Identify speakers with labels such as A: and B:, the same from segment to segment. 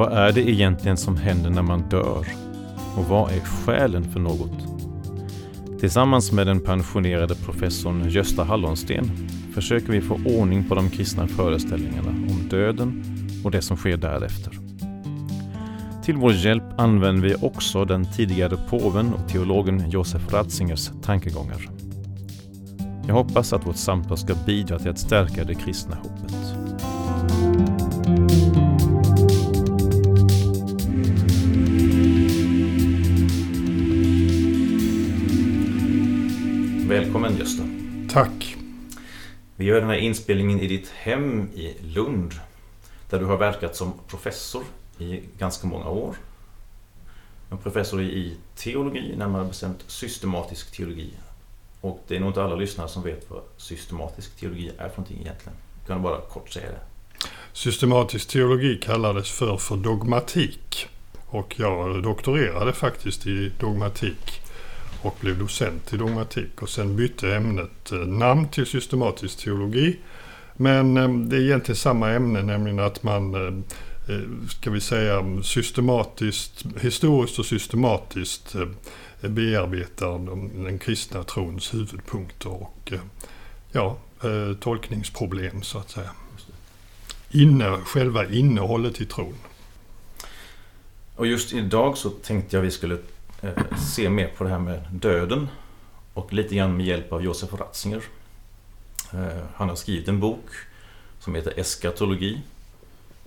A: Vad är det egentligen som händer när man dör? Och vad är skälen för något? Tillsammans med den pensionerade professorn Gösta Hallonsten försöker vi få ordning på de kristna föreställningarna om döden och det som sker därefter. Till vår hjälp använder vi också den tidigare påven och teologen Josef Ratzingers tankegångar. Jag hoppas att vårt samtal ska bidra till att stärka det kristna hoppet. Välkommen Gösta.
B: Tack.
A: Vi gör den här inspelningen i ditt hem i Lund. Där du har verkat som professor i ganska många år. En professor i teologi, närmare bestämt systematisk teologi. Och det är nog inte alla lyssnare som vet vad systematisk teologi är för någonting egentligen. Kan du bara kort säga det?
B: Systematisk teologi kallades för för dogmatik. Och jag doktorerade faktiskt i dogmatik och blev docent i dogmatik och sen bytte ämnet eh, namn till systematisk teologi. Men eh, det är egentligen samma ämne, nämligen att man eh, ska vi säga systematiskt, historiskt och systematiskt bearbetar den kristna trons huvudpunkter och ja, tolkningsproblem så att säga. Inne, själva innehållet i tron.
A: Och just idag så tänkte jag vi skulle se mer på det här med döden och lite grann med hjälp av Josef Ratzinger. Eh, han har skrivit en bok som heter Eskatologi.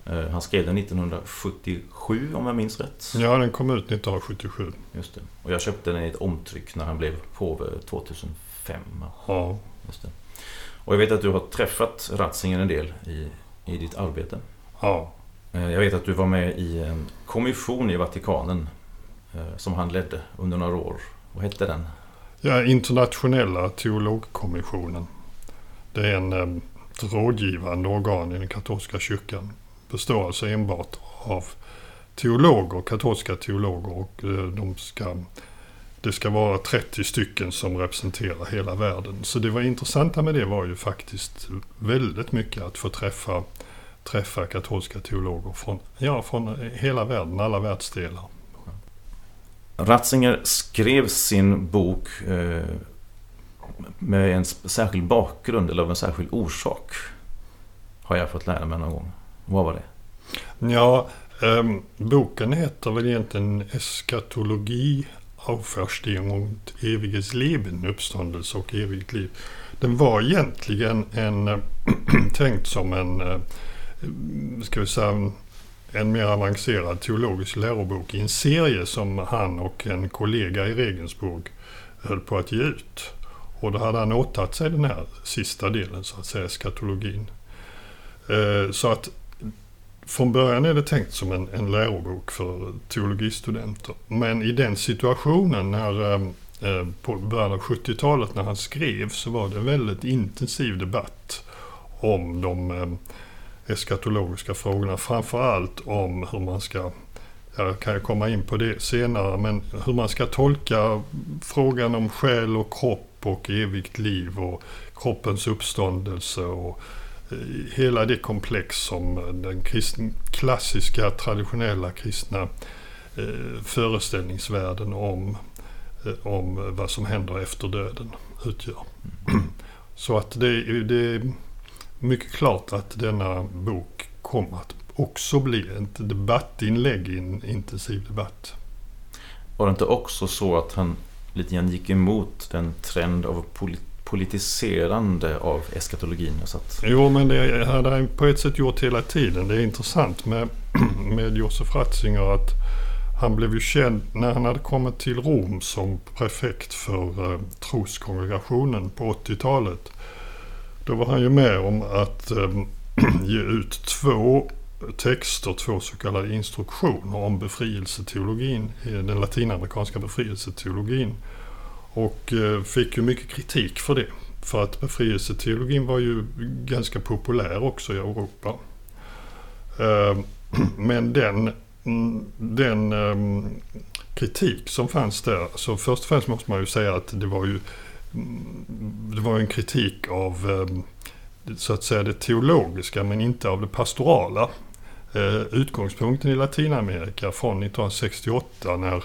A: Eh, han skrev den 1977 om jag minns rätt.
B: Ja, den kom ut 1977.
A: Just det. Och jag köpte den i ett omtryck när han blev påve 2005.
B: Ja.
A: Just det. Och jag vet att du har träffat Ratzinger en del i, i ditt arbete.
B: Ja.
A: Eh, jag vet att du var med i en kommission i Vatikanen Eh, Eh, som han ledde under några år. Vad hette den?
B: Ja, Internationella teologkommissionen. Det är en eh, rådgivande organ i den katolska kyrkan. Består alltså enbart av teologer, katolska teologer och eh, de ska, det ska vara 30 stycken som representerar hela världen. Så det var intressanta med det var ju faktiskt väldigt mycket att få träffa, träffa katolska teologer från, ja, från hela världen, alla världsdelar.
A: Ratzinger skrev sin bok eh, med en särskild bakgrund eller av en särskild orsak. Har jag fått lära mig någon gång. Vad var det?
B: Ja, eh, boken heter väl egentligen Eskatologi Auferstehung und eviges Leben, uppståndelse och evigt liv. Den var egentligen en, tänkt som en, eh, ska vi säga, en mer avancerad teologisk lärobok i en serie som han och en kollega i Regensburg höll på att ge ut. Och då hade han åtagit sig den här sista delen, så att säga, eskatologin. Eh, så att från början är det tänkt som en, en lärobok för teologistudenter. Men i den situationen när eh, eh, på början av 70-talet när han skrev så var det en väldigt intensiv debatt om de eskatologiska frågorna. Framförallt om hur man ska, jag kan komma in på det senare, men hur man ska tolka frågan om själ och kropp och evigt liv och kroppens uppståndelse och eh, hela det komplex som den kristna, klassiska traditionella kristna eh, föreställningsvärlden om, eh, om vad som händer efter döden utgör. Så att det, det mycket klart att denna bok kommer att också bli ett debattinlägg i en intensiv debatt.
A: Var det inte också så att han lite grann gick emot den trend av politiserande av eskatologin? Så att...
B: Jo, men det hade han på ett sätt gjort hela tiden. Det är intressant med, med Josef Ratzinger att han blev ju känd när han hade kommit till Rom som prefekt för eh, troskongregationen på 80-talet. Då var han ju med om att eh, ge ut två texter, två så kallade instruktioner om befrielseteologin, den latinamerikanska befrielseteologin. Och eh, fick ju mycket kritik för det. För att befrielseteologin var ju ganska populär också i Europa. Eh, men den, mm, den eh, kritik som fanns där, så först och främst måste man ju säga att det var ju det var en kritik av eh, så att säga det teologiska men inte av det pastorala. Eh, utgångspunkten i Latinamerika från 1968 när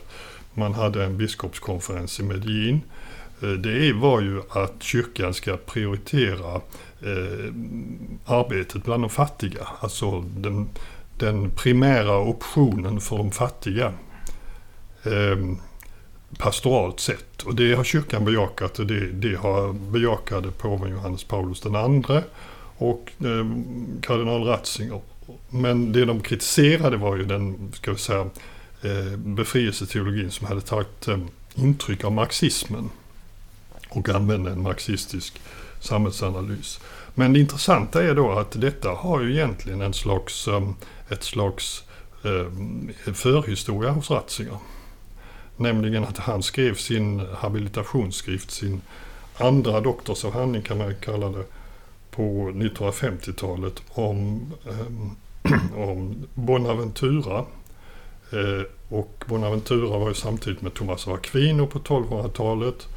B: man hade en biskopskonferens i Medellin. Eh, det var ju att kyrkan ska prioritera arbetet bland de fattiga. Alltså den, den primära optionen för de fattiga. Ehm, Pastoralt sett. Och det har kyrkan bejakat och det, det har bejakade påven Johannes Paulus II och eh, kardinal Ratzinger. Men det de kritiserade var ju den, ska vi säga, eh, befrielseteologin som hade tagit eh, intryck av marxismen och använde en marxistisk samhällsanalys. Men det intressanta är då att detta har ju egentligen en slags, eh, ett slags eh, förhistoria hos Ratzinger. Nämligen att han skrev sin habilitationsskrift, sin andra doktorsavhandling kan man kalla det, på 1950-talet om, eh, om Bonaventura. Eh, och Bonaventura var ju samtidigt med Thomas av Aquino på 1200-talet.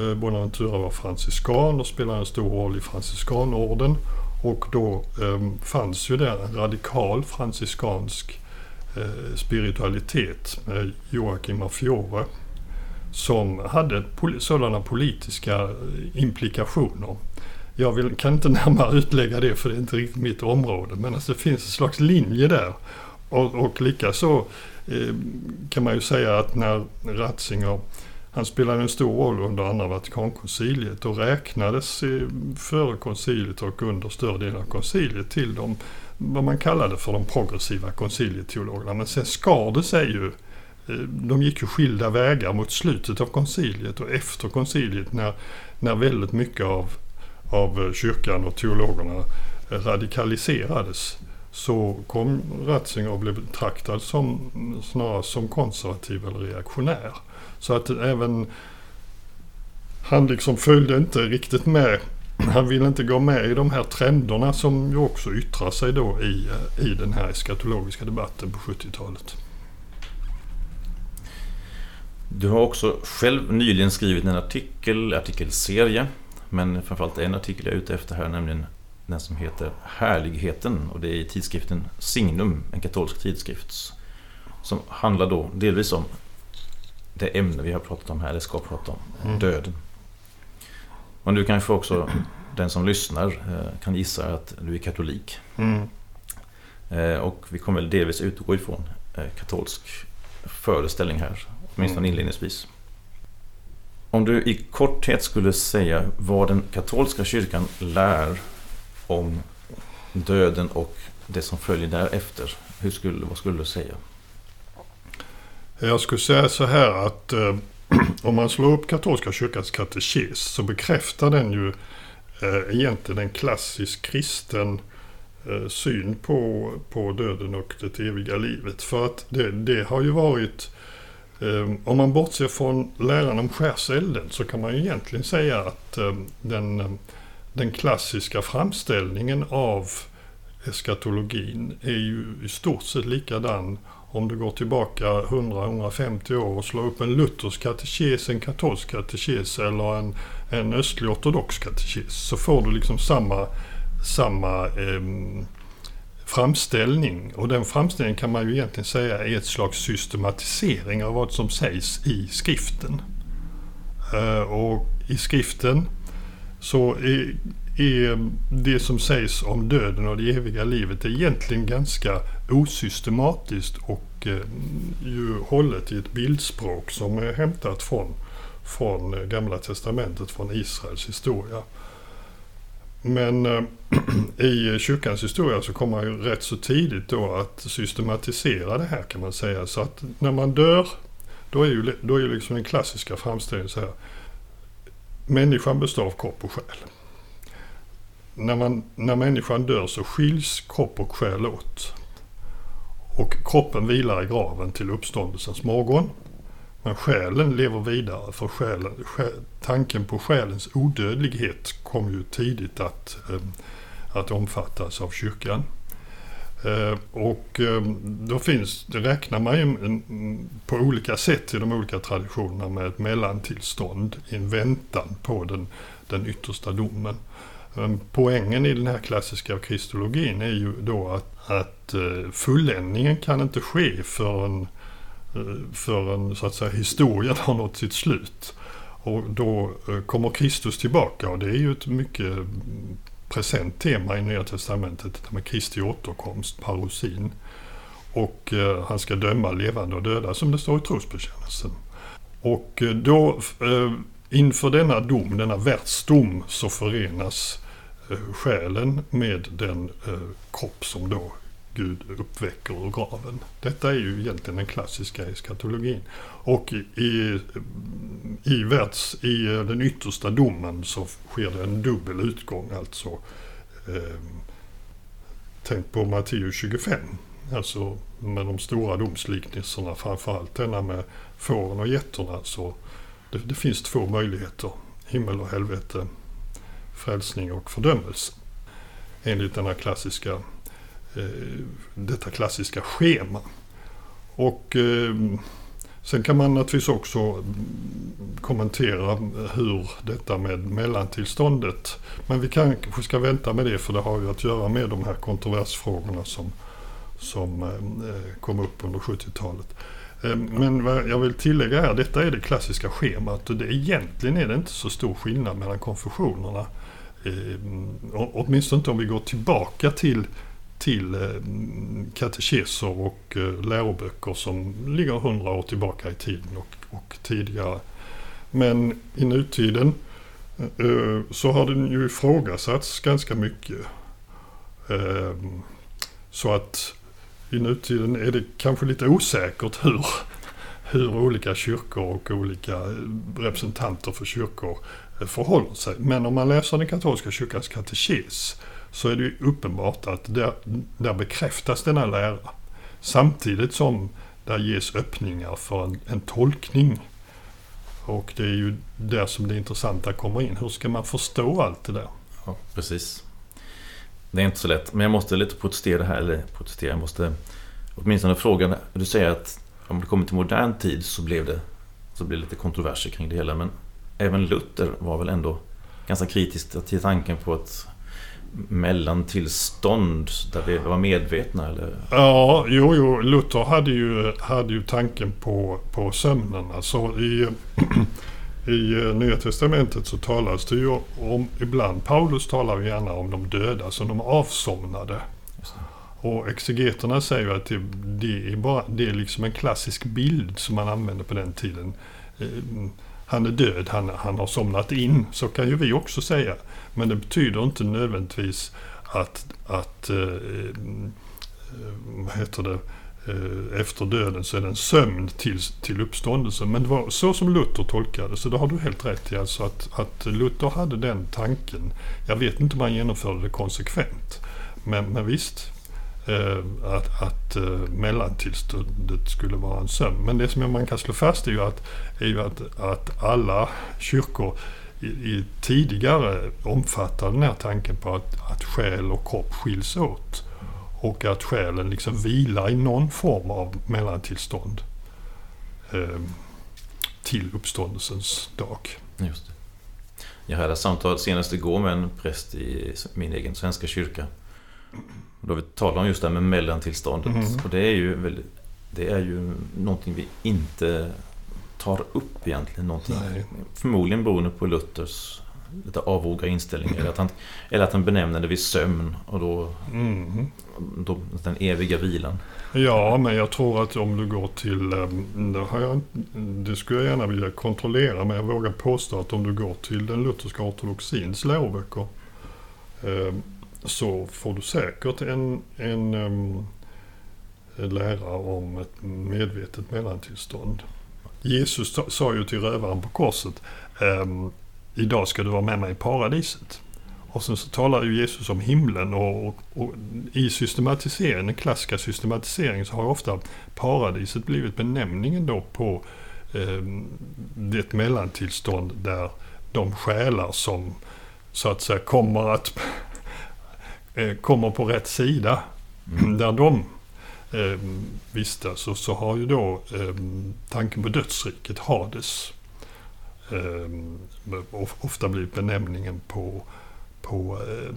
B: Eh, Bonaventura var franciskan och spelade en stor roll i franciskanorden. Och då eh, fanns ju där en radikal franciskansk Eh, Eh, spiritualitet med Joakim av Fiore som hade sådana politiska implikationer. Jag vill, kan inte närmare utlägga det för det är inte riktigt mitt område men alltså det finns en slags linje där. Och, och likaså eh, kan man ju säga att när Ratzinger han spelade en stor roll under andra Vatikankonciliet och räknades eh, före konciliet och under större delen av konciliet till de vad man kallade för de progressiva koncilieteologerna. Men sen skar det sig ju. Eh, de gick ju skilda vägar mot slutet av konciliet och efter konciliet när, när väldigt mycket av, av eh, kyrkan och teologerna eh, radikaliserades så kom Ratzinger och blev betraktad som snarare som konservativ eller reaktionär. Så att även han liksom följde inte riktigt med han vill inte gå med i de här trenderna som ju också yttrar sig då i, eh, i den här eskatologiska debatten på 70-talet.
A: Du har också själv nyligen skrivit en artikel, artikelserie, men framförallt en artikel jag är ute efter här, nämligen den som heter Härligheten och det är i tidskriften Signum, en katolsk tidskrift. Som handlar då delvis om det ämne vi har pratat om här, eller ska prata om, mm. döden. Och nu kanske också den som lyssnar eh, kan gissa att du är katolik. Mm. Eh, och vi kommer delvis utgå ifrån eh, katolsk föreställning här, åtminstone mm. inledningsvis. Om du i korthet skulle säga vad den katolska kyrkan lär om döden och det som följer därefter. Hur skulle, vad skulle du säga?
B: Jag skulle säga så här att om man slår upp katolska kyrkans katekes så bekräftar den ju eh, egentligen en klassisk kristen eh, syn på, på döden och det eviga livet. För att det, det har ju varit, eh, om man bortser från läran om skärselden så kan man ju egentligen säga att eh, den, den klassiska framställningen av eskatologin är ju i stort sett likadan om du går tillbaka 100-150 år och slår upp en luthersk katekes, en katolsk katekes eller en, en östlig ortodox katekes så får du liksom samma, samma eh, framställning. Och den framställningen kan man ju egentligen säga är ett slags systematisering av vad som sägs i skriften. Eh, och i skriften så är, är ehm, det som sägs om döden och det eviga livet är egentligen ganska osystematiskt och eh, ju hållet i ett bildspråk som är hämtat från, från eh, Gamla Testamentet, från Israels historia. Men eh, i kyrkans historia så kommer man ju rätt så tidigt då att systematisera det här kan man säga. Så att när man dör, då är ju, då är ju liksom den klassiska framställningen så här. Människan består av kropp och själ när, man, när människan dör så skiljs kropp och själ åt. Och kroppen vilar i graven till uppståndelsens morgon. Men själen lever vidare för själen, själ, tanken på själens odödlighet kom ju tidigt att, eh, att omfattas av kyrkan. Eh, och eh, då finns, det räknar man ju på olika sätt i de olika traditionerna med ett mellantillstånd, en väntan på den, den yttersta domen. Poängen i den här klassiska kristologin är ju då att, att eh, fulländningen kan inte ske förrän, eh, förrän så att säga, historien har nått sitt slut. Och då eh, kommer Kristus tillbaka och det är ju ett mycket present tema i Nya Testamentet, med Kristi återkomst, parosin. Och han ska döma levande och döda som det står i trosbekännelsen. Och då inför denna dom, denna världsdom, så förenas Eh, Eh, själen med den eh, kropp som då Gud uppväcker ur graven. Detta är ju egentligen den klassiska eskatologin. Och i, i, världs, i eh, den yttersta domen så sker det en dubbel utgång. Alltså eh, Tänk på Matteus 25. Alltså med de stora domsliknelserna, framförallt denna med fåren och getterna. Så det, det finns två möjligheter, himmel och helvete frälsning och fördömelse. Enligt denna klassiska, eh, detta klassiska schema. Och eh, sen kan man naturligtvis också kommentera hur detta med mellantillståndet. Men vi kanske ska vänta med det för det har ju att göra med de här kontroversfrågorna som, som eh, kom upp under 70-talet. Eh, men vad jag vill tillägga här, detta är det klassiska schemat och det, egentligen är det inte så stor skillnad mellan konfessionerna. Eh, mm, åtminstone inte om vi går tillbaka till, till eh, katekeser och eh, läroböcker som ligger hundra år tillbaka i tiden och, och tidigare. Men i nutiden eh, så har den ju ifrågasatts ganska mycket. Eh, så att i nutiden är det kanske lite osäkert hur, hur olika kyrkor och olika eh, representanter för kyrkor förhåller sig. Men om man läser den katolska kyrkans katekes så är det ju uppenbart att där, där bekräftas denna lära. Samtidigt som där ges öppningar för en, en tolkning. Och det är ju där som det intressanta kommer in. Hur ska man förstå allt det där?
A: Ja, precis. Det är inte så lätt. Men jag måste lite protestera här. Eller protestera, jag måste åtminstone fråga. Du säger att om det kommer till modern tid så blev det, så blev det lite kontroverser kring det hela. Men även Luther var väl ändå ganska kritisk till tanken på ett mellantillstånd där vi var medvetna? Eller?
B: Ja, jo, jo. Luther hade ju, hade ju tanken på, på sömnen. Alltså i, I Nya Testamentet så talas det ju om, ibland, Paulus talar ju gärna om de döda som de avsomnade. Och exegeterna säger att det, det, är bara, det är liksom en klassisk bild som man använde på den tiden. Han är död, han, han har somnat in. Så kan ju vi också säga. Men det betyder inte nödvändigtvis att, att eh, eh vad heter det, eh, efter döden så är det en sömn till, till uppståndelsen. Men det var så som Luther tolkade så det har du helt rätt i. Alltså att, att Luther hade den tanken. Jag vet inte om han genomförde det konsekvent. Men, men visst, eh, att, att eh, mellantillståndet skulle vara en sömn. Men det som man kan slå fast är ju att, är ju att, att alla kyrkor i, i tidigare omfattade den här tanken på att, att själ och kropp skiljs åt. Och att själen liksom vilar i någon form av mellantillstånd eh, till uppståndelsens dag.
A: Just det. Jag hade ett samtal senast igår med en präst i min egen svenska kyrka. Då vi talar om just det här med mellantillståndet. Mm. Och det är ju det är ju någonting vi inte tar upp egentligen. Någonting, förmodligen beroende på Luthers lite avoga inställning. Eller att, han, eller att han benämner det vid sömn och då, mm. då den eviga vilan.
B: Ja, men jag tror att om du går till, ehm, det, har jag, det skulle jag gärna vilja kontrollera, men jag vågar påstå att om du går till den lutherska ortodoxins ehm, så får du säkert en, en, um, lära om ett medvetet mellantillstånd. Jesus sa ju till rövaren på korset, um, idag ska du vara med mig i paradiset. Och sen så talar ju Jesus om himlen och, och, och i systematiseringen, den klassiska systematiseringen så har ofta paradiset blivit benämningen då på eh, det mellantillstånd där de själar som så att säga kommer att kommer på rätt sida mm. där de eh, vistas så, så har ju då eh, tanken på dödsriket, Hades, eh, ofta blivit benämningen på, på eh,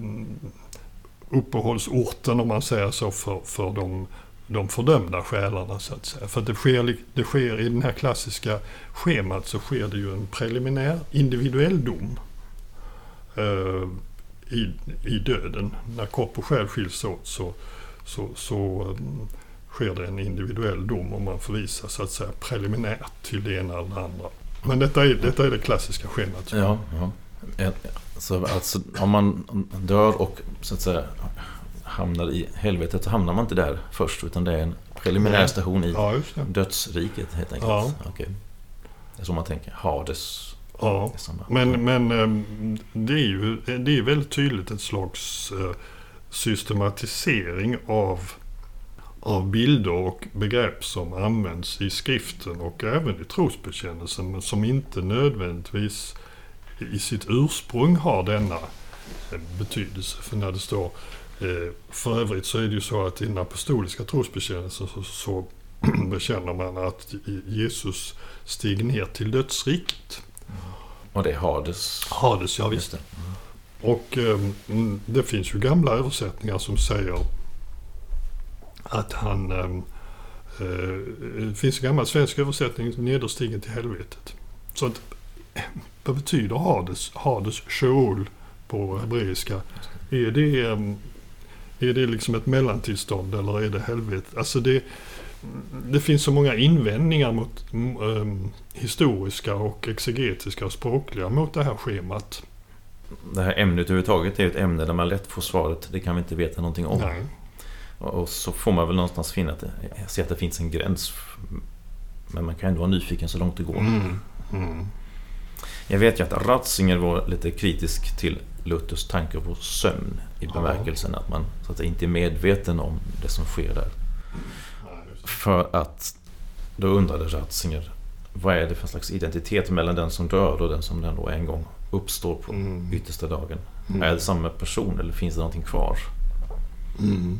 B: uppehållsorten om man säger så för, för de, de fördömda själarna så att säga. För det sker, det sker i det här klassiska schemat så sker det ju en preliminär individuell dom eh, i, i döden. När kropp och själ skiljs åt så, så, så um, sker det en individuell dom och man förvisas så att säga preliminärt till det ena eller det andra. Men detta är, detta är det klassiska schemat.
A: Ja, ja. Så alltså, om man dör och så att säga hamnar i helvetet så hamnar man inte där först utan det är en preliminär station i ja, dödsriket helt enkelt. Ja. Okay. Det är så man tänker. Hades.
B: Ja, men, men ehm, det är ju det är väldigt tydligt ett slags eh, systematisering av, av bilder och begrepp som används i skriften och även i trosbekännelsen men som inte nödvändigtvis i sitt ursprung har denna eh, betydelse. För när det står eh, för övrigt så är det ju så att i den apostoliska trosbekännelsen så, så bekänner man att Jesus steg ner till dödsriket.
A: Och det är Hades?
B: Hades, ja visst. Det. Och eh, det finns ju gamla översättningar som säger att han... Ehm, eh, det finns en gammal svensk översättning, nederstigen till helvetet. Så att, vad betyder Hades? Hades Sheol på hebreiska. Är det, ehm, är det liksom ett mellantillstånd eller är det helvetet? Alltså det, det finns så många invändningar mot um, historiska och exegetiska och språkliga mot det här schemat.
A: Det här ämnet överhuvudtaget är ett ämne där man lätt får svaret det kan vi inte veta någonting om.
B: Nej.
A: Och så får man väl någonstans finna att det, se att det finns en gräns. Men man kan ändå vara nyfiken så långt det går.
B: Mm. Mm.
A: Jag vet ju att Ratzinger var lite kritisk till Luthers tankar på sömn i bemärkelsen ja. att man så att säga, inte är medveten om det som sker där. För att då undrade Ratzinger vad är det för slags identitet mellan den som dör och den som ändå en gång uppstår på mm. yttersta dagen? Mm. Är det samma person eller finns det någonting kvar?
B: Mm.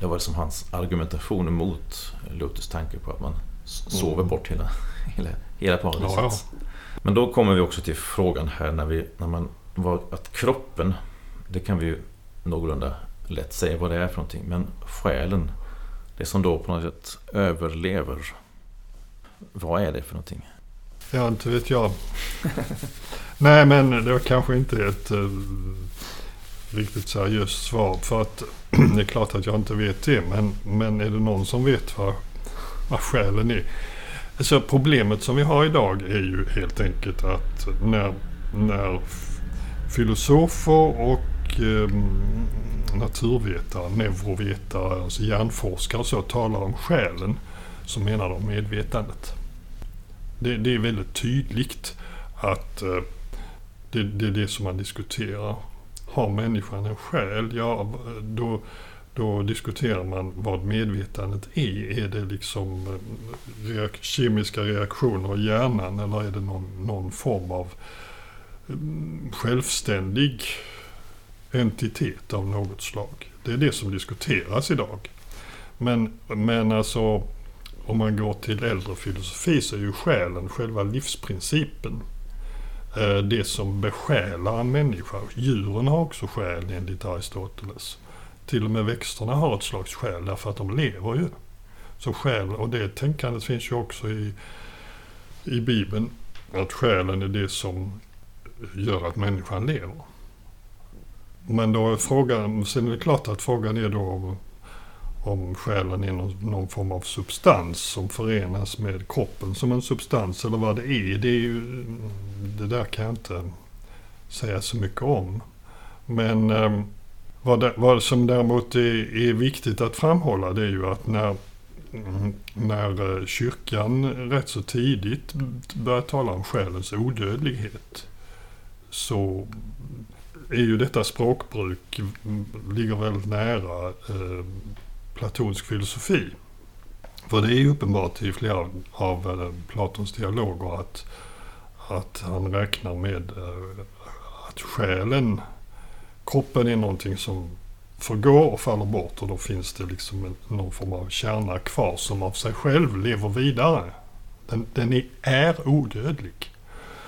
A: Det var som hans argumentation mot Luthers tanke på att man sover mm. bort hela, hela, hela paradiset. Ja, ja. Men då kommer vi också till frågan här när, vi, när man var, att kroppen, det kan vi ju någorlunda lätt säga vad det är för någonting. Men själen, det som då på något sätt överlever. Vad är det för någonting?
B: Ja, inte vet jag. Nej, men det var kanske inte ett uh, riktigt seriöst svar. För att det är klart att jag inte vet det. Men, men är det någon som vet vad, vad själen är? Alltså problemet som vi har idag är ju helt enkelt att när, när filosofer och eh, naturvetare, neurovetare, alltså hjärnforskare och så talar om själen så menar de medvetandet. Det, det är väldigt tydligt att eh, det, det, är det som man diskuterar. Har människan en själ? Ja, då, då diskuterar man vad medvetandet är. Är det liksom eh, reak kemiska reaktioner i hjärnan eller är det någon, någon form av mm, självständig entitet av något slag? Det är det som diskuteras idag. Men, men alltså om man går till äldre filosofi så är ju själen själva livsprincipen. Eh, det som besjälar en människa. Djuren har också själ enligt Aristoteles. Till och med växterna har ett slags själ därför att de lever ju. Så själ, och det tänkandet finns ju också i, i Bibeln. Att själen är det som gör att människan lever. Men då är frågan, sen är det klart att frågan är då om, om själen är någon, någon, form av substans som förenas med kroppen som en substans eller vad det är. Det, är ju, det där kan jag inte säga så mycket om. Men eh, vad, det, vad som däremot är, är, viktigt att framhålla det är ju att när, när eh, kyrkan rätt så tidigt börjar tala om själens odödlighet så är ju detta språkbruk ligger väldigt nära eh, platonsk filosofi. För det är ju uppenbart i flera av eh, Platons dialoger att, att han räknar med eh, att själen kroppen är någonting som förgår och faller bort och då finns det liksom en, någon form av kärna kvar som av sig själv lever vidare. Den, den är, är odödlig.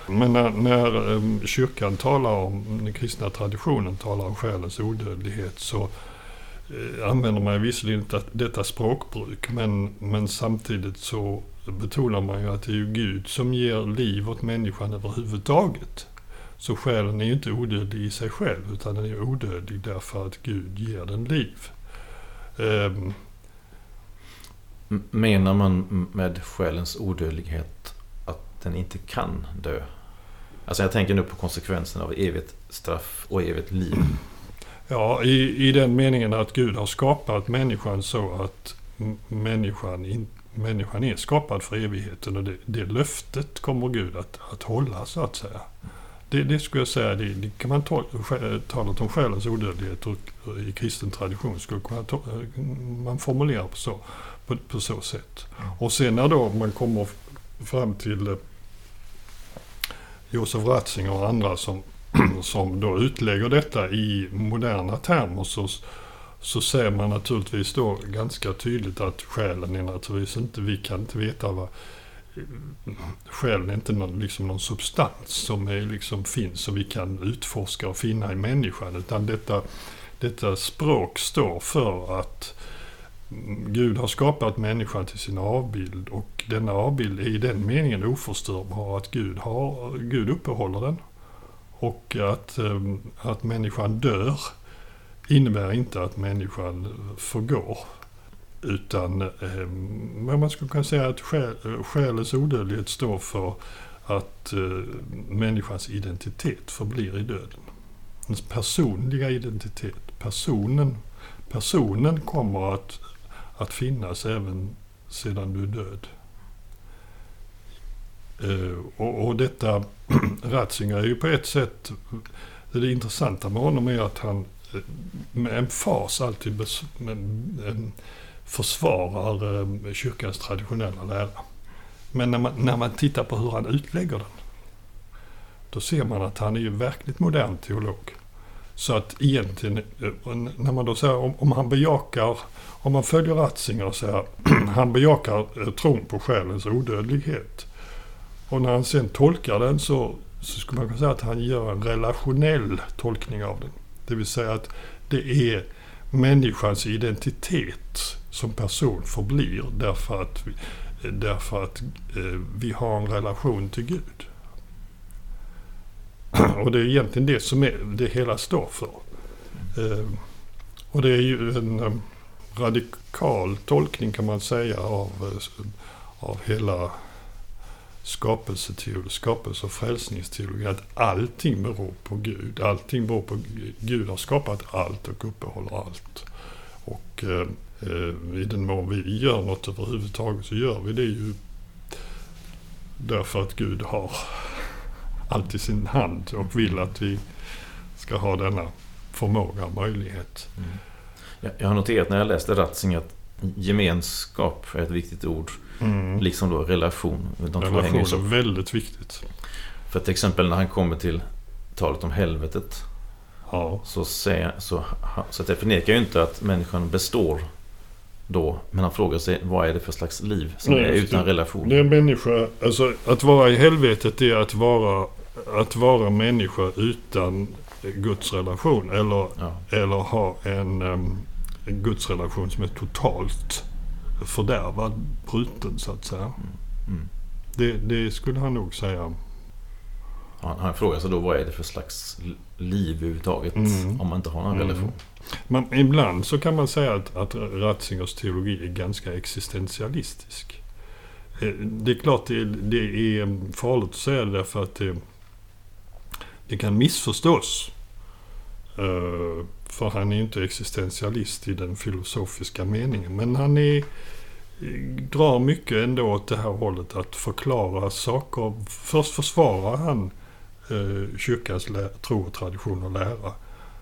B: Men när, när ehm, kyrkan talar om, den kristna traditionen talar om själens odödlighet så eh, använder man visserligen detta, detta språkbruk men, men samtidigt så betonar man ju att det är ju Gud som ger liv åt människan överhuvudtaget. Så själen är ju inte odödlig i sig själv utan den är odödlig därför att Gud ger den liv. Um,
A: Menar man med själens odödlighet att den inte kan dö? Alltså jag tänker nu på konsekvenserna av evigt straff och evigt liv.
B: Ja, i, i den meningen att Gud har skapat människan så att människan, in, människan är skapad för evigheten och det, det löftet kommer Gud att, att hålla så att säga. Det, det skulle jag säga, det, det kan man tala om själens odödlighet och, i kristen tradition skulle man formulera på så på, på så sätt. Och sen när då man kommer fram till eh, Josef Ratzinger och andra som, som då utlägger detta i moderna termer så, så ser man naturligtvis då ganska tydligt att själen är naturligtvis inte, vi kan inte veta vad Själen är inte någon, liksom någon substans som är, liksom finns och vi kan utforska och finna i människan utan detta, detta språk står för att Gud har skapat människan till sin avbild och denna avbild är i den meningen oförstörbar att Gud, har, Gud uppehåller den. Och att, ehm, att människan dör innebär inte att människan förgår. Utan ehm, man skulle kunna säga att själ, själens odödlighet står för att eh, människans identitet förblir i döden. Ens personliga identitet, personen, personen kommer att att finnas även sedan du är död. Uh, och, och, detta, Ratzinger är ju på ett sätt, det intressanta med honom är att han eh, med emfas alltid bes, med, med, eh, försvarar um, kyrkans traditionella lära. Men när man, när man tittar på hur han utlägger den, då ser man att han är ju verkligt modern teolog. Så att egentligen, när man då säger om, om han bejakar om man följer Ratzinger och säger han bejakar eh, tron på själens odödlighet. Och när han sen tolkar den så, så skulle man kunna säga att han gör en relationell tolkning av den. Det vill säga att det är människans identitet som person förblir därför att, vi, eh, därför att eh, vi har en relation till Gud. Och det är egentligen det som är, det hela står för. Och det är ju en radikal tolkning kan man säga av, eh, av hela skapelseteologi, skapelse och frälsningsteologi. Att allting beror på Gud. Allting beror på Gud. Gud har skapat allt och uppehåller allt. Och eh, eh, i den mån vi gör något överhuvudtaget så gör vi det ju därför att Gud har allt i sin hand och vill att vi ska ha denna förmåga och möjlighet. Mm.
A: Jag har noterat när jag läste Ratzinger att gemenskap är ett viktigt ord. Mm. Liksom då relation.
B: De relation är väldigt viktigt.
A: För till exempel när han kommer till talet om helvetet. Ja. Så, säger, så, så att jag förnekar ju inte att människan består då. Men han frågar sig vad är det för slags liv som Nej, är utan det, relation?
B: Det är en människa, alltså att vara i helvetet är att vara, att vara människa utan Guds relation. Eller, ja. eller ha en, um, en gudsrelation som är totalt fördärvad, bruten så att säga. Mm. Mm. Det, det, skulle han nog säga.
A: Han, han frågar sig då vad är det för slags liv överhuvudtaget mm. om man inte har någon mm. relation.
B: Men ibland så kan man säga att, att Ratzingers teologi är ganska existentialistisk. Eh, det är klart det, det är farligt att säga det därför att det, det kan missförstås. Uh, för han är ju inte existentialist i den filosofiska meningen. Men han är, drar mycket ändå åt det här hållet att förklara saker. Först försvarar han uh, kyrkans tro och tradition och lära.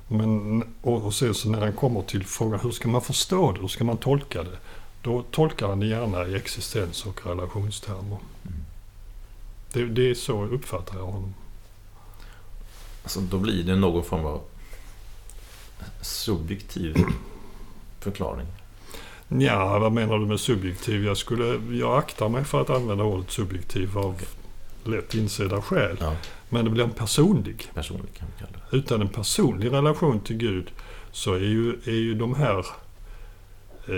B: Men, och, och sen så när han kommer till frågan hur ska man förstå det, hur ska man tolka det? Då tolkar han det gärna i existens och relationstermer. Mm. Det, det är så uppfattar jag honom.
A: Alltså då blir det någon form av subjektiv förklaring?
B: Ja, vad menar du med subjektiv? Jag, skulle, jag aktar mig för att använda ordet subjektiv av lätt insedda skäl.
A: Ja,
B: Men det blir en personlig.
A: personlig kan vi kalla det.
B: Utan en personlig relation till Gud så är ju, är ju de här eh,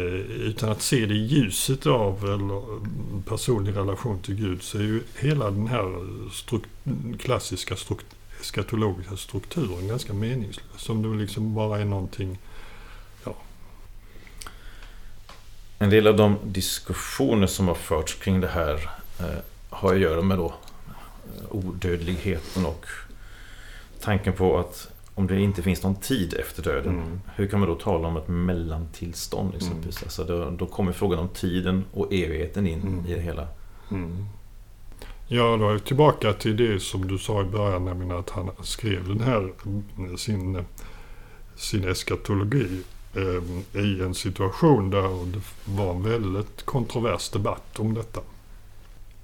B: utan att se det i ljuset av eller personlig relation till Gud så är ju hela den här struk- klassiska struk- eskatologiska strukturen ganska meningslös. Som det liksom bara är någonting
A: En del av de diskussioner som har förts kring det här eh, har att göra med då eh, odödligheten och tanken på att om det inte finns någon tid efter döden,
B: Mm.
A: hur kan man då tala om ett mellantillstånd exempelvis? Alltså då, då kommer frågan om tiden och evigheten in
B: Mm.
A: i det hela.
B: Mm. Ja, då är vi tillbaka till det som du sa i början, nämligen att han skrev den här, sin, sin eskatologi eh, i en situation där det var en väldigt kontrovers debatt om detta.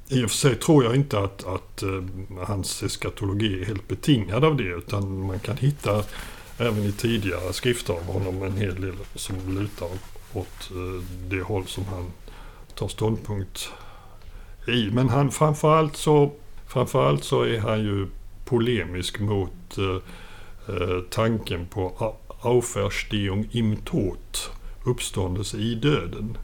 B: I och för sig tror jag inte att, att eh, hans eskatologi är helt betingad av det, utan man kan hitta även i tidigare skrifter av honom en hel del som lutar åt eh, det håll som han tar ståndpunkt i. Men han framförallt så, framförallt så är han ju polemisk mot eh, eh tanken på Auferstehung im Tod, uppståndelse i döden.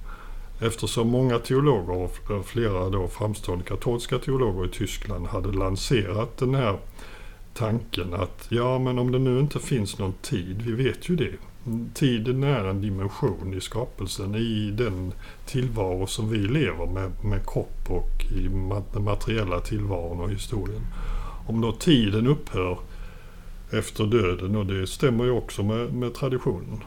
B: Eftersom många teologer, och flera då framstående katolska teologer i Tyskland, hade lanserat den här tanken att ja, men om det nu inte finns någon tid, vi vet ju det. Tiden är en dimension i skapelsen, i den tillvaro som vi lever med, med kropp och i den materiella tillvaron och historien. Om då tiden upphör efter döden, och det stämmer ju också med, med traditionen.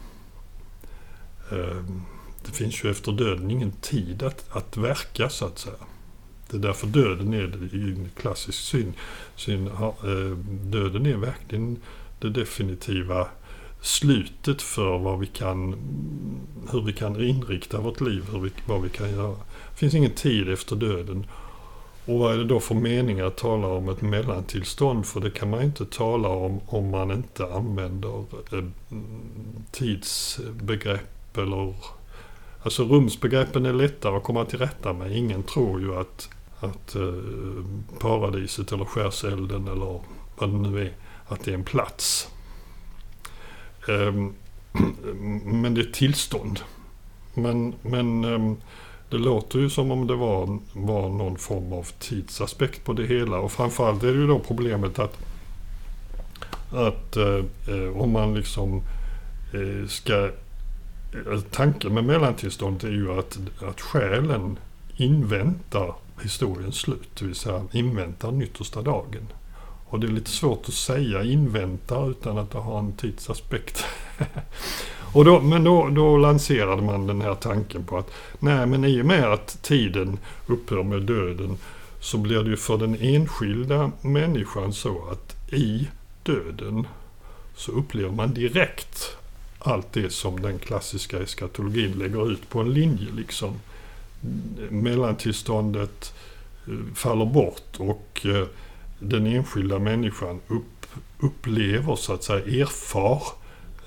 B: Ehm, det finns ju efter döden ingen tid att, att verka så att säga. Det är därför döden är det i en klassisk syn. syn ha, eh, döden är verkligen det definitiva slutet för vad vi kan, hur vi kan inrikta vårt liv, hur vi, vad vi kan göra. Det finns ingen tid efter döden. Och vad är det då för mening att tala om ett mellantillstånd? För det kan man inte tala om om man inte använder eh, tidsbegrepp eller... Alltså rumsbegreppen är lättare att komma till rätta med. Ingen tror ju att, att eh, paradiset eller skärselden eller vad det nu är, att det är en plats. Ehm, men det är ett tillstånd. Men, men ehm, det låter ju som om det var, var någon form av tidsaspekt på det hela. Och framförallt är det ju då problemet att, att eh, eh, om man liksom eh, ska... Tanken med mellantillstånd är ju att, att själen inväntar historiens slut. Det vill säga inväntar den yttersta dagen. Och det är lite svårt att säga invänta utan att det har en tidsaspekt. och då, men då, då lanserade man den här tanken på att nej men i och med att tiden upphör med döden så blir det ju för den enskilda människan så att i döden så upplever man direkt allt det som den klassiska eskatologin lägger ut på en linje liksom. Mellantillståndet eh, faller bort och eh, den enskilda människan upp, upplever så att säga, erfar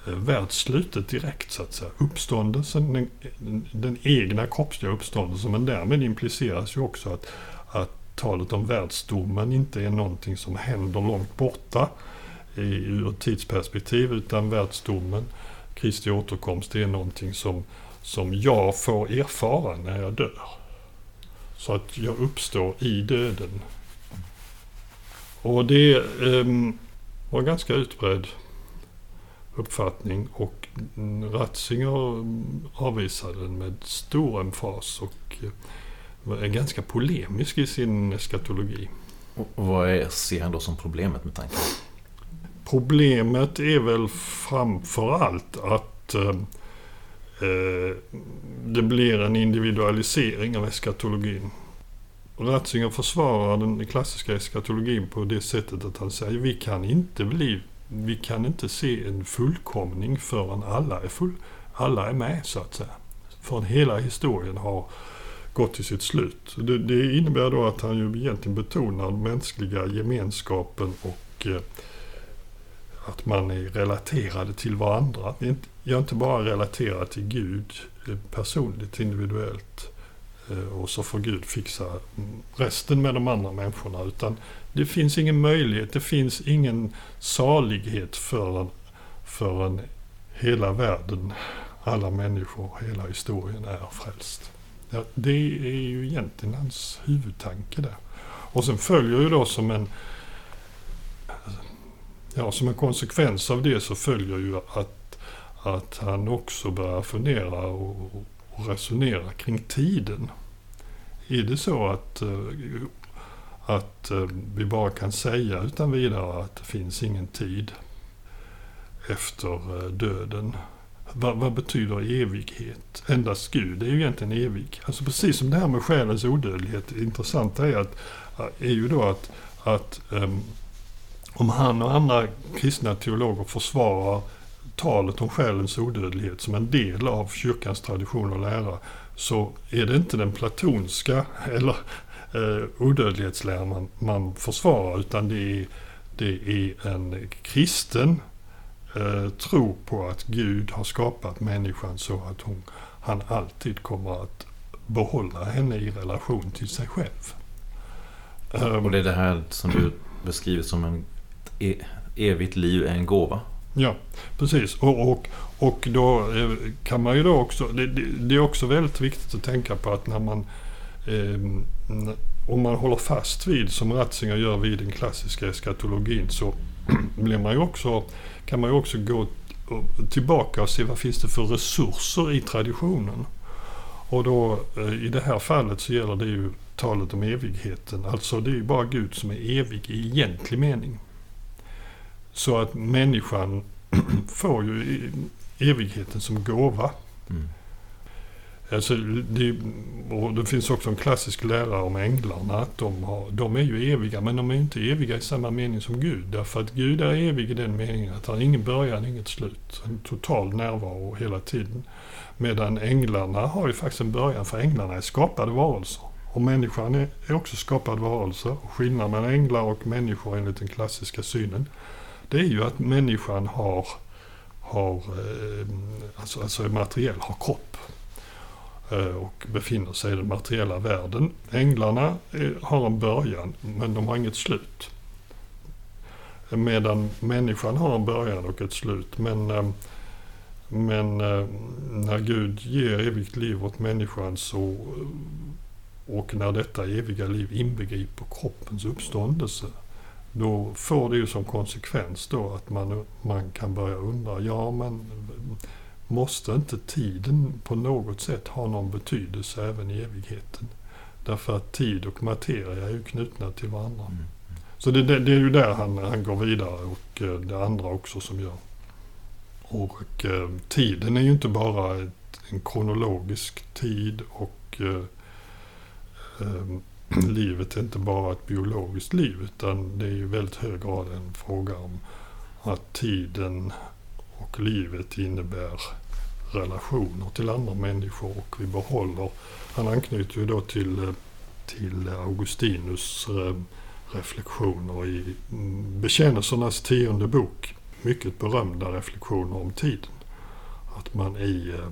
B: eh, världsslutet direkt så att säga. Uppståndelsen, den, den egna kroppsliga uppståndelsen men därmed impliceras ju också att, att talet om världsdomen inte är någonting som händer långt borta i, ur ett tidsperspektiv utan världsdomen, Kristi återkomst, det är någonting som, som jag får erfara när jag dör. Så att jag uppstår i döden. Och det ehm, var en ganska utbredd uppfattning och Ratzinger avvisade den med stor emfas och eh, är ganska polemisk i sin eskatologi.
A: Och vad är, ser han då som problemet med tanken?
B: Problemet är väl framför allt att eh, eh, det blir en individualisering av eskatologin. Ratzinger försvarar den klassiska eskatologin på det sättet att han säger vi kan inte bli, vi kan inte se en fullkomning förrän alla är, full, alla är med så att säga. Förrän hela historien har gått till sitt slut. Det, det innebär då att han ju egentligen betonar den mänskliga gemenskapen och eh, att man är relaterade till varandra. Jag är inte bara relaterad till Gud eh, personligt, individuellt. Eh, och så får Gud fixa resten med de andra människorna. Utan det finns ingen möjlighet, det finns ingen salighet förrän, förrän hela världen, alla människor, hela historien är frälst. Ja, det är ju egentligen hans huvudtanke där. Och sen följer ju då som en ja, som en konsekvens av det så följer ju att, att han också börjar fundera och, och resonera kring tiden. Är det så att, eh, att eh, vi bara kan säga utan vidare att det finns ingen tid efter eh, döden? Vad, vad, betyder evighet? Endast Gud är ju egentligen evig. Alltså precis som det här med själens odödlighet. Det intressanta är, att, är ju då att, att um, om han och andra kristna teologer försvarar talet om själens odödlighet som en del av kyrkans tradition och lära så är det inte den platonska eller eh, odödlighetsläran man, man försvarar utan det är, det är en kristen eh, tro på att Gud har skapat människan så att hon, han alltid kommer att behålla henne i relation till sig själv.
A: Och det är det här som du beskriver som en e evigt liv är en gåva.
B: Ja, precis. Och, och, och då eh, kan man ju då också... Det, det, det, är också väldigt viktigt att tänka på att när man... Eh, om man håller fast vid, som Ratzinger gör vid den klassiska eskatologin, så blir man ju också, kan man ju också gå tillbaka och se vad finns det för resurser i traditionen. Och då eh, i det här fallet så gäller det ju talet om evigheten. Alltså det är ju bara Gud som är evig i egentlig mening. Så att människan får ju evigheten som gåva. Mm. Alltså, det, det finns också en klassisk lära om änglarna. Att de, har, de är ju eviga, men de är inte eviga i samma mening som Gud. Därför att Gud är evig i den meningen att han har ingen början, inget slut. En total närvaro hela tiden. Medan änglarna har ju faktiskt en början, för änglarna är skapade varelser. Och människan är, är också skapad varelse. Och skillnaden mellan änglar och människor enligt den klassiska synen det är ju att människan har, har eh, alltså, alltså materiell, har kropp eh, och befinner sig i den materiella världen. Änglarna eh, har en början men de har inget slut. Medan människan har en början och ett slut. Men, men när Gud ger evigt liv åt människan så och när detta eviga liv inbegriper kroppens uppståndelse då får det ju som konsekvens då att man, man kan börja undra, ja men måste inte tiden på något sätt ha någon betydelse även i evigheten? Därför att tid och materia är ju knutna till varandra. Mm. Så det, det, det, är ju där han, han går vidare och eh, det andra också som gör. Och eh, tiden är ju inte bara ett, en kronologisk tid och eh, eh, livet är inte bara ett biologiskt liv utan det är i väldigt hög grad en fråga om att tiden och livet innebär relationer till andra människor och vi behåller, han anknyter ju då till, till Augustinus eh, reflektioner i mm, Bekännelsernas tionde bok. Mycket berömda reflektioner om tiden. Att man i eh,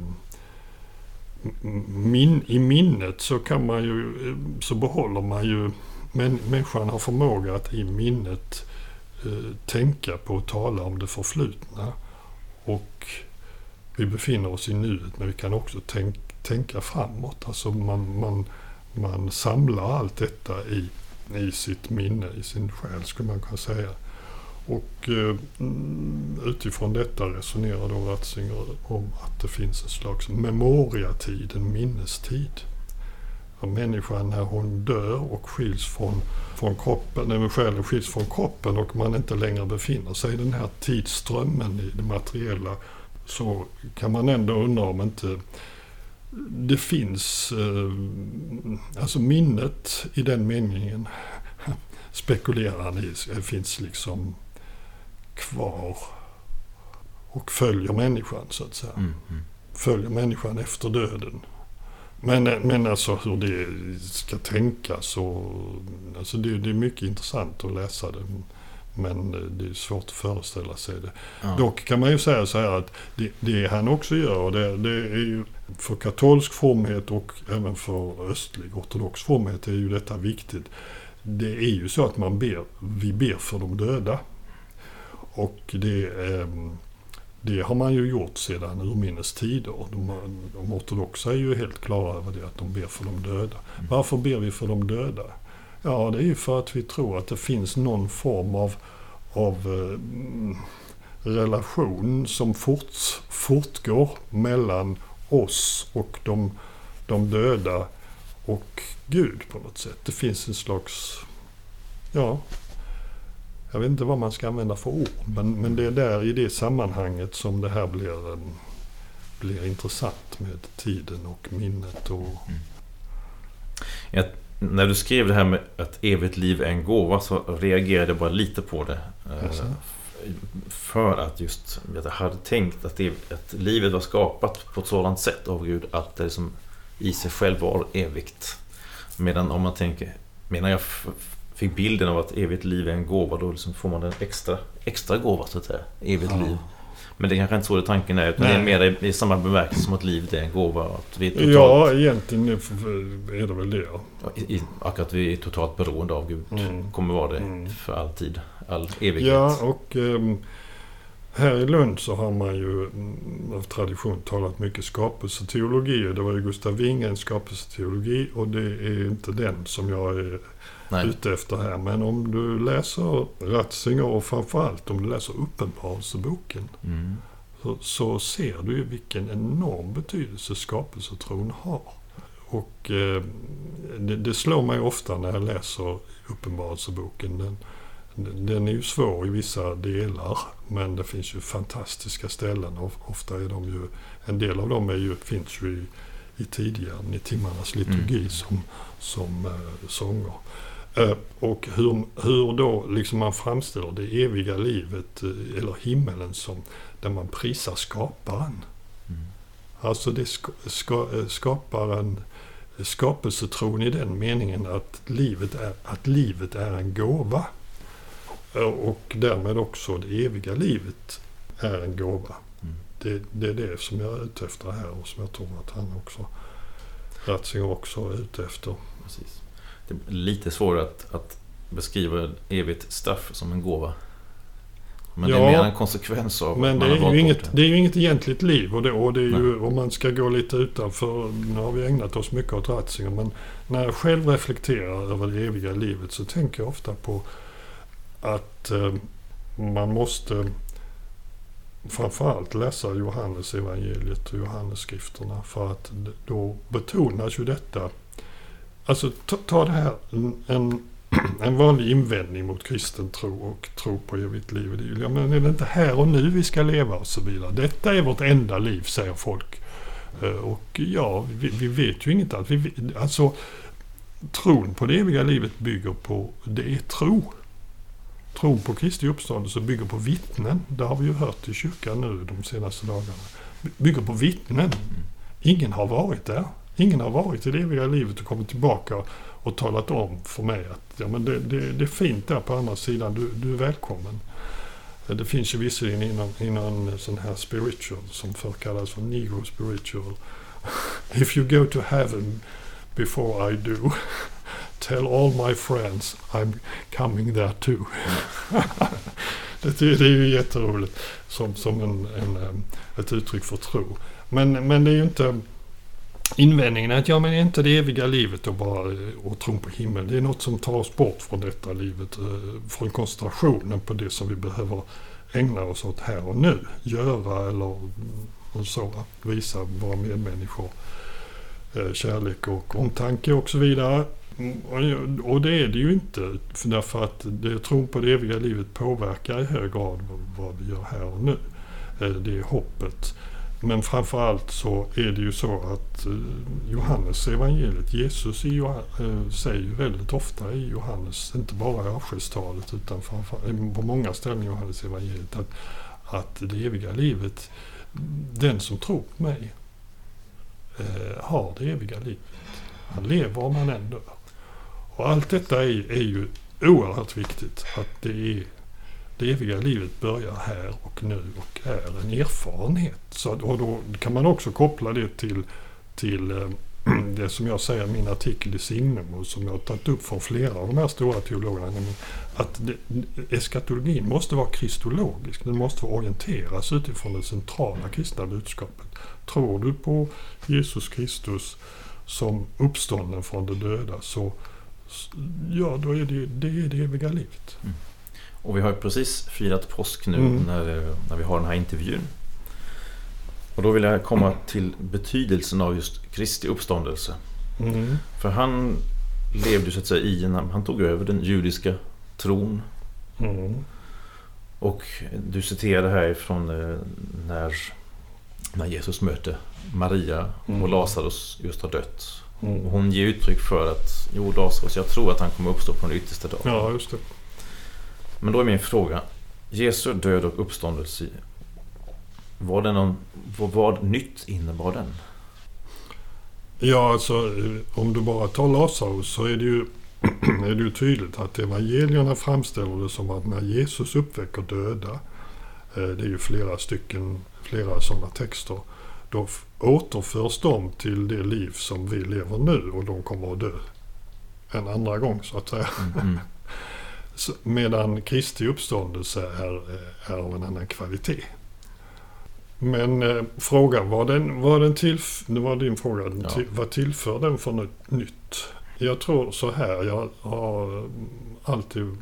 B: min, i minnet så kan man ju, så behåller man ju, men, människan har förmåga att i minnet eh, tänka på och tala om det förflutna. Och vi befinner oss i nuet men vi kan också tänk, tänka framåt. Alltså man, man, man samlar allt detta i, i sitt minne, i sin själ skulle man kunna säga. Och eh, utifrån detta resonerar då Ratzinger om att det finns en slags memoriatid, en minnestid. För människan när hon dör och skiljs från, från kroppen, när själen skiljs från kroppen och man inte längre befinner sig i den här tidsströmmen i det materiella så kan man ändå undra om inte det finns, eh, alltså minnet i den meningen spekulerar han i, finns liksom kvar och följer människan så att säga. Mm, mm. Följer människan efter döden. Men, men alltså hur det ska tänkas och alltså det, det är mycket intressant att läsa det. Men det är svårt att föreställa sig det. Ja. Dock kan man ju säga så här att det, det han också gör, och det, det är ju För katolsk fromhet och även för östlig ortodox fromhet är ju detta viktigt. Det är ju så att man ber, vi ber för de döda. Och det, ehm, det har man ju gjort sedan urminnes tider. De, de ortodoxa är ju helt klara över det, att de ber för de döda.
A: Mm.
B: Varför ber vi för de döda? Ja, det är ju för att vi tror att det finns någon form av, av eh, relation som fort, fortgår mellan oss och de, de döda och Gud på något sätt. Det finns en slags, ja, jag vet inte vad man ska använda för ord, men, men det är där i det sammanhanget som det här blir, en, blir intressant med tiden och minnet. Och,
A: Jag, när du skrev det här med att evigt liv är en gåva så reagerade jag bara lite på det.
B: Jaså?
A: För att just, jag hade tänkt att, det, att livet var skapat på ett sådant sätt av Gud att det som i sig själv var evigt. Medan om man tänker, medan jag fick bilden av att evigt liv är en gåva, då liksom får man en extra, extra gåva så att säga. Evigt
B: Ja.
A: liv. Men det är kanske inte så det tanken är, utan det är
B: Nej.
A: mer i, i samma bemärkelse som att livet är en gåva. Att vi är totalt,
B: ja, egentligen är det väl det. Ja.
A: i, och att vi är totalt beroende av Gud.
B: Mm.
A: Kommer vara det
B: Mm.
A: för alltid. All evighet.
B: Ja, och ehm, här i Lund så har man ju mm, av tradition talat mycket skapelseteologi. Det var ju Gustav Wingens skapelseteologi och det är inte den som jag är
A: Nej.
B: ute efter här. Men om du läser Ratzinger och framförallt om du läser Uppenbarelseboken
A: Mm.
B: så, så ser du ju vilken enorm betydelse skapelsetron har. Och eh, det, det slår mig ofta när jag läser Uppenbarelseboken. Den, den är ju svår i vissa delar men det finns ju fantastiska ställen och ofta är de ju, en del av dem är ju, finns ju i, i tidigare, i timmarnas liturgi
A: Mm.
B: som, som eh, sånger. Eh, och hur, hur då liksom man framställer det eviga livet eh, eller himmelen som där man prisar skaparen.
A: Mm.
B: Alltså det ska, ska, eh, skaparen, skapelsetron i den meningen att livet är, att livet är en gåva. Och därmed också det eviga livet är en gåva.
A: Mm.
B: Det, det är det som jag är ute efter här och som jag tror att han också, Ratzinger också är ute efter.
A: Precis. Det är lite svårare att, att beskriva evigt straff som en gåva. Men det
B: Ja,
A: är mer en konsekvens av
B: Men det är, ju inget,
A: det.
B: det är ju inget egentligt liv och det, och det är ju, om man ska gå lite utanför, nu har vi ägnat oss mycket åt Ratzinger, men när jag själv reflekterar över det eviga livet så tänker jag ofta på att eh, man måste framförallt läsa Johannes evangeliet och Johannesskrifterna för att då betonas ju detta. Alltså ta, ta det här, en, en, en vanlig invändning mot kristen tro och tro på evigt liv. Det är, ju, men är det inte här och nu vi ska leva och så vidare. Detta är vårt enda liv, säger folk. Eh, Och ja, vi, vi vet ju inget annat. Vi, alltså, tron på det eviga livet bygger på, det är tro. Tron på Kristi uppståndelse bygger på vittnen. Det har vi ju hört i kyrkan nu de senaste dagarna. Bygger på vittnen. Ingen har varit där. Ingen har varit i det eviga livet och kommit tillbaka och talat om för mig att ja, men det, det, det är fint där på andra sidan. Du, du är välkommen. Eh, det finns ju visserligen inom, inom sån här spiritual som förr kallades för negro spiritual. If you go to heaven before I do tell all my friends I'm coming there too. det, är- det är ju jätteroligt som, som en, en, eh, ett uttryck för tro. Men, men det är ju inte invändningen är att ja, men är inte det eviga livet och bara eh, och tron på himmel. Det är något som tar oss bort från detta livet. Eh, från koncentrationen på det som vi behöver ägna oss åt här och nu. Göra eller mm, och så. Visa våra medmänniskor eh, kärlek och omtanke och så vidare. Mm, och, det är det ju inte. För därför att det, tron på det eviga livet påverkar i hög grad vad, vi gör här och nu. Det är hoppet. Men framförallt så är det ju så att eh, Johannes evangeliet, Jesus i eh, säger ju väldigt ofta i Johannes, inte bara i avskedstalet utan eh, på många ställen i Johannes evangeliet att, att det eviga livet, den som tror på mig har det eviga livet. Han lever om han ändå. Och allt detta är, är ju oerhört viktigt. Att det är det eviga livet börjar här och nu och är en erfarenhet. Så, och då kan man också koppla det till, till eh, det som jag säger i min artikel i Signum och som jag har tagit upp från flera av de här stora teologerna. Att det, eskatologin måste vara kristologisk. Den måste orienteras utifrån det centrala kristna budskapet. Tror du på Jesus Kristus som uppstånden från de döda så ja, då är det det, är det eviga livet. Mm.
A: Och vi har ju precis firat påsk nu mm. när, när vi har den här intervjun. Och då vill jag komma till betydelsen av just Kristi uppståndelse. Mm. För han levde så att säga i en, han tog över den judiska tron. Mm. Och du citerade härifrån eh, när, när Jesus mötte Maria och mm. Lazarus just har dött. Mm. Och hon ger uttryck för att jo Lazarus, jag tror att han kommer uppstå på den yttersta dagen.
B: Ja, just det.
A: Men då är min fråga. Jesu död och uppståndelse. Var det någon, vad, nytt innebar den?
B: Ja, alltså om du bara tar Lazarus så är det ju, är det ju tydligt att evangelierna framställer det som att när Jesus uppväcker döda, eh, det är ju flera stycken, flera sådana texter, då återförs de till det liv som vi lever nu och de kommer att dö en andra gång så att säga. Mm, mm. Medan Kristi uppståndelse är, är av en annan kvalitet. Men eh, frågan, var den, var den till, det var din fråga, ja. till, vad tillför den för något nytt? Jag tror så här, jag har alltid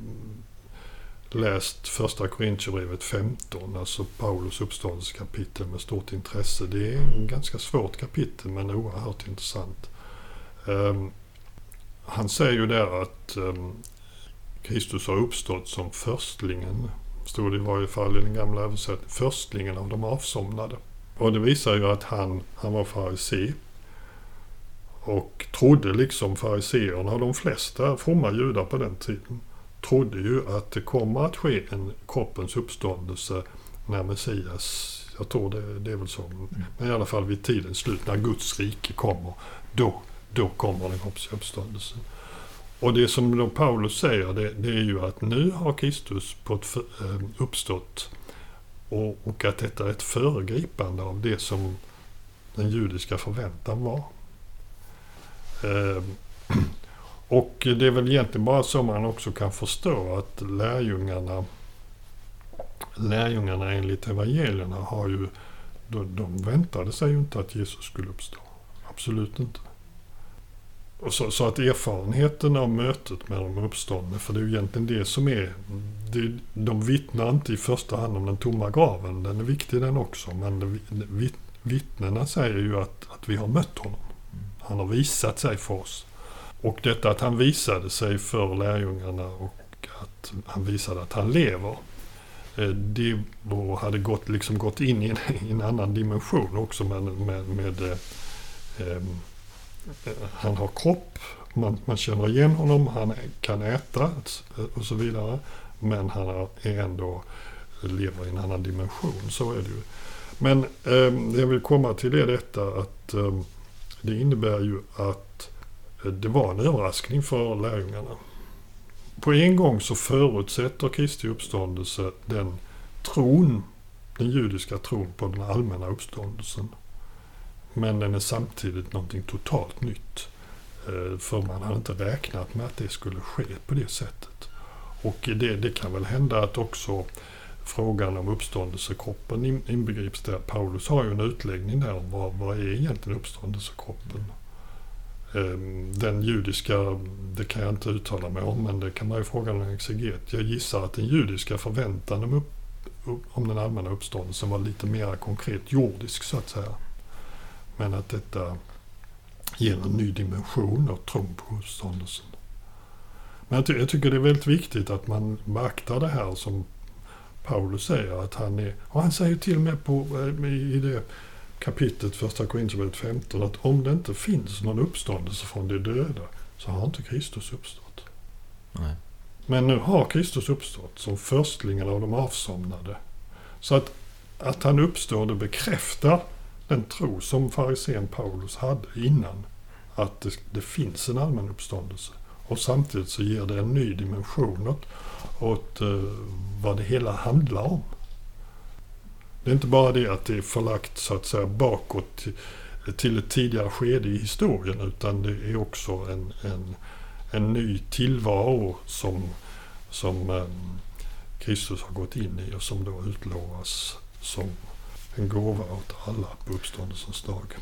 B: läst första Korintierbrevet 15, alltså Paulus uppståndelsekapitel med stort intresse. Det är ett ganska svårt kapitel men oerhört intressant. Um, han säger ju där att um, Kristus har uppstått som förstlingen, stod det i varje fall i den gamla översättningen, förstlingen av de avsomnade. Och det visar ju att han, han var farisé och trodde liksom fariseerna och de flesta fromma judar på den tiden trodde ju att det kommer att ske en kroppens uppståndelse när Messias, jag tror det, det är väl så, men i alla fall vid tidens slut när Guds rike kommer, då, då kommer den kroppsliga uppståndelsen. Och det som då Paulus säger det, det, är ju att nu har Kristus på ett för, eh, uppstått och, och, att detta är ett föregripande av det som den judiska förväntan var. Eh, och det är väl egentligen bara så man också kan förstå att lärjungarna, lärjungarna enligt evangelierna har ju, de, de väntade sig ju inte att Jesus skulle uppstå. Absolut inte. Och så, så, att erfarenheten av mötet med de uppståndne, för det är ju egentligen det som är... Det, de vittnar inte i första hand om den tomma graven, den är viktig den också, men vittnena säger ju att, att vi har mött honom. Han har visat sig för oss. Och detta att han visade sig för lärjungarna och att han visade att han lever. Eh, det hade gått, liksom gått in i en, i en annan dimension också med, med, med eh, ehm, han har kropp, man, man känner igen honom, han kan äta och så vidare. Men han är ändå lever i en annan dimension, så är det ju. Men eh, det jag vill komma till är detta att eh, det innebär ju att eh, det var en överraskning för lärjungarna. På en gång så förutsätter Kristi uppståndelse den tron, den judiska tron på den allmänna uppståndelsen. Men den är samtidigt någonting totalt nytt. Eh, för man hade inte räknat med att det skulle ske på det sättet. Och det, det kan väl hända att också frågan om uppståndelsekroppen inbegrips där. Paulus har ju en utläggning där om vad, vad är egentligen uppståndelsekroppen? Ehm, den judiska, det kan jag inte uttala mig om, men det kan man ju fråga en exeget. Jag gissar att den judiska förväntan om, upp, om den allmänna uppståndelsen var lite mer konkret jordisk så att säga. Men att detta ger en ny dimension av tron på uppståndelsen. Men jag, ty jag tycker det är väldigt viktigt att man beaktar det här som Paulus säger att han är, och han säger till och med på, eh, i det kapitlet, första Korinthierbrevet 15, att om det inte finns någon uppståndelse från de döda så har inte Kristus uppstått. Nej. Men nu har Kristus uppstått som förstlingen av de avsomnade. Så att, att han uppstår, det bekräftar den tro som farisén Paulus hade innan. Att det, det, finns en allmän uppståndelse. Och samtidigt så ger det en ny dimension åt, åt eh, vad det hela handlar om. Det är inte bara det att det är förlagt så att säga bakåt till, till ett tidigare skede i historien utan det är också en, en, en ny tillvaro som, som eh, Kristus har gått in i och som då utlovas som en gåva åt alla på uppståndelsens dag.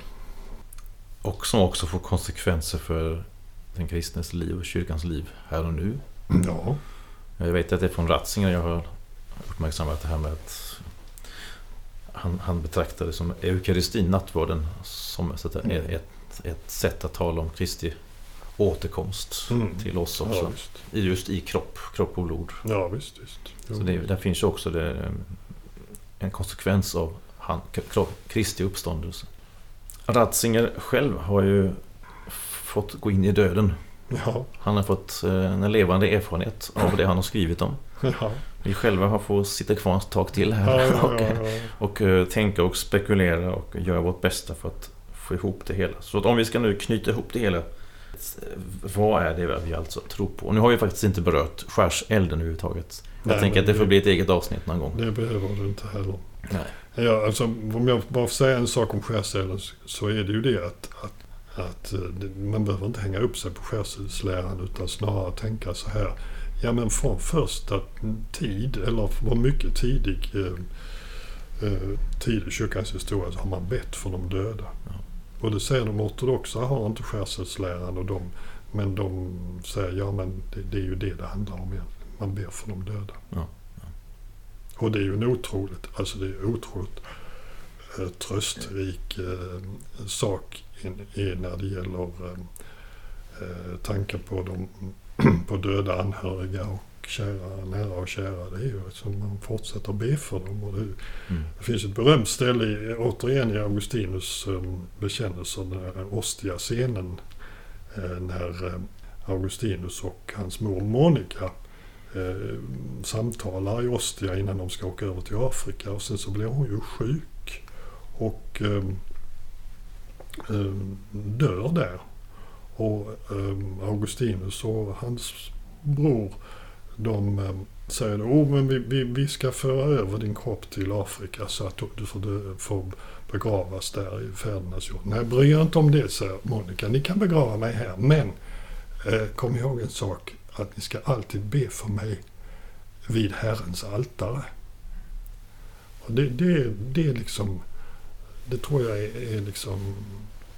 A: Och som också får konsekvenser för den kristnes liv och kyrkans liv här och nu.
B: Ja.
A: Jag vet att det är från Ratzinger jag har uppmärksammat det här med att han, han betraktar det som eukaristin, nattvarden, som ett, mm. ett, ett sätt att tala om Kristi återkomst mm. till oss också. Ja, just i kropp, kropp och blod.
B: Ja, visst. visst.
A: Jo. Så det, där finns ju också det, en konsekvens av han, Kristi uppståndelse. Ratzinger själv har ju fått gå in i döden.
B: Ja.
A: Han har fått eh, en levande erfarenhet av det han har skrivit om.
B: Ja.
A: Vi själva har fått sitta kvar ett tag till här
B: ja, ja,
A: och, och, och, tänka och spekulera och göra vårt bästa för att få ihop det hela. Så att om vi ska nu knyta ihop det hela. Vad är det vi alltså tror på? Och nu har vi faktiskt inte berört skärselden överhuvudtaget. Jag
B: Nej,
A: tänker att det får bli ett eget avsnitt någon gång.
B: Det behöver du inte heller.
A: Nej.
B: Ja, alltså, om jag bara får säga en sak om skärselden så är det ju det att, att, att man behöver inte hänga upp sig på skärselsläran utan snarare tänka så här. Ja men från första tid, eller från mycket tidig eh, eh, tid i kyrkans historia så har man bett för de döda.
A: Ja.
B: Och det säger de ortodoxa har inte skärselsläran och de, men de säger ja men det, det, är ju det det handlar om egentligen. Man ber för de döda.
A: Ja.
B: Och det är ju en otroligt, alltså det är otroligt eh, tröstrik eh, sak in, in när det gäller eh, eh tankar på, de, på döda anhöriga och kära, nära och kära. Det är ju som man fortsätter be för dem. Och det, mm. det finns ett berömt ställe, i, återigen i Augustinus eh, bekännelser, den Ostia-scenen. Eh, när eh, Augustinus och hans mor Monica eh, samtalar i Ostia innan de ska åka över till Afrika och sen så blir hon ju sjuk och eh, eh, dör där. Och eh, Augustinus och hans bror de eh, säger oh, men vi, vi, vi ska föra över din kropp till Afrika så att du får, dö, får begravas där i fädernas jord. Nej, bry er inte om det, säger Monica. Ni kan begrava mig här, men eh, kom ihåg en sak att ni ska alltid be för mig vid Herrens altare. Och det, det, det, är liksom, det tror jag är, är liksom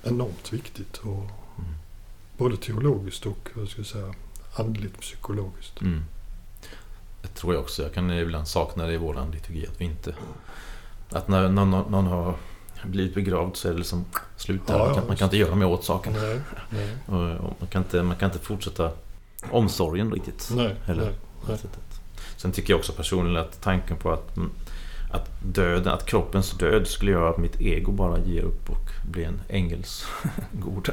B: enormt viktigt. Och mm. Både teologiskt och vad ska jag säga, andligt psykologiskt.
A: Mm. Det tror jag också. Jag kan ibland sakna det i vår liturgi. Att vi inte... Att när någon, någon har blivit begravd så är det liksom slut där. Ja, man, kan, man kan inte göra mer åt saken.
B: Nej, nej.
A: Man, kan inte, man kan inte fortsätta omsorgen riktigt.
B: Nej,
A: heller.
B: nej, nej.
A: Sen tycker jag också personligen att tanken på att, att döden, att kroppens död skulle göra att mitt ego bara ger upp och blir en ängels god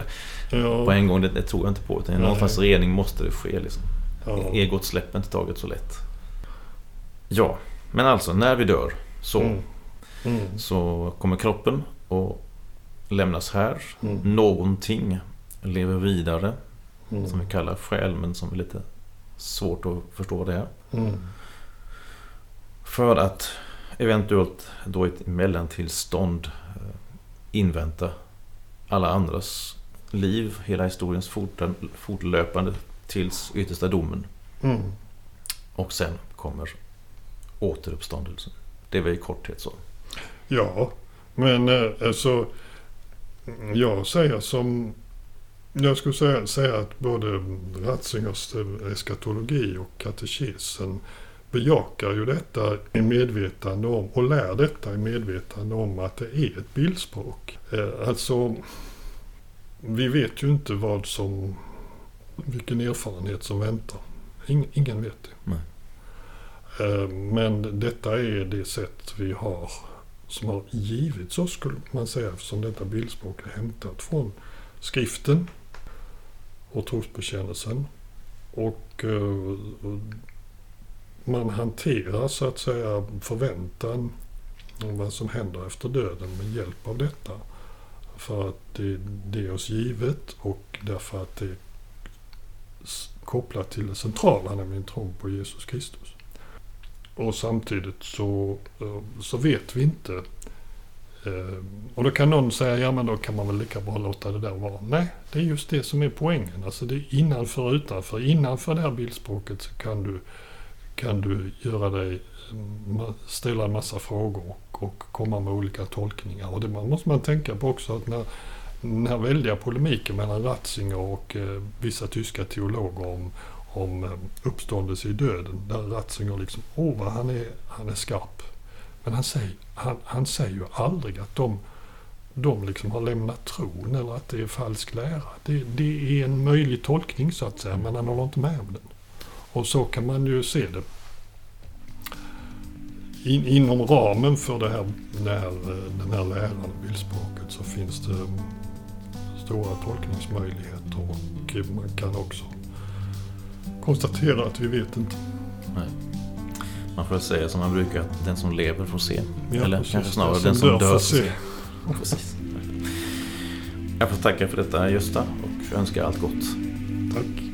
B: ja.
A: på en gång. Det, det, tror jag inte på. Utan någon slags rening måste det ske. Liksom.
B: Ja.
A: Egot släpper inte taget så lätt. Ja, men alltså när vi dör så,
B: mm. Mm.
A: så kommer kroppen att lämnas här.
B: Mm.
A: Någonting lever vidare
B: Mm.
A: som vi kallar själ men som är lite svårt att förstå det.
B: Mm.
A: För att eventuellt då i ett mellantillstånd eh, invänta alla andras liv, hela historiens fortlöpande tills yttersta domen.
B: Mm.
A: Och sen kommer återuppståndelsen. Det var i korthet så.
B: Ja, men eh, alltså jag säger som jag skulle säga, säga att både Ratzingers eskatologi och katekesen bejakar ju detta i medvetande om och lär detta i medvetande om att det är ett bildspråk. Eh, alltså, vi vet ju inte vad som, vilken erfarenhet som väntar. ingen vet det.
A: Nej.
B: Eh, men detta är det sätt vi har som har givits oss skulle man säga eftersom detta bildspråk är hämtat från skriften och trosbekännelsen. Och eh, man hanterar så att säga förväntan om vad som händer efter döden med hjälp av detta. För att det, det är oss givet och därför att det är kopplat till det centrala, nämligen tron på Jesus Kristus. Och samtidigt så, eh, så vet vi inte. Eh, och då kan någon säga, ja men då kan man väl lika bra låta det där vara. Nej, det är just det som är poängen. Alltså det är innanför och utanför. Innanför det här bildspråket så kan du, kan du göra dig, mm, ställa en massa frågor och, och komma med olika tolkningar. Och det måste man tänka på också att när den här väldiga polemiken mellan Ratzinger och eh, vissa tyska teologer om, om eh, uppståndelse i döden. Där Ratzinger liksom, åh vad han är, han är skarp. Men han säger, han, han säger ju aldrig att de, de liksom har lämnat tron eller att det är falsk lära. Det, det är en möjlig tolkning så att säga, men han håller inte med om den. Och så kan man ju se det. In, inom ramen för det här, det här, den här läran, bildspråket, så finns det stora tolkningsmöjligheter och man kan också konstatera att vi vet inte. Nej.
A: Man får säga som man brukar, att den som lever får se.
B: Ja,
A: Eller
B: precis,
A: kanske snarare
B: den
A: den
B: som
A: som dör
B: får se.
A: se. Jag får tacka för detta Gösta och önska allt gott.
B: Tack.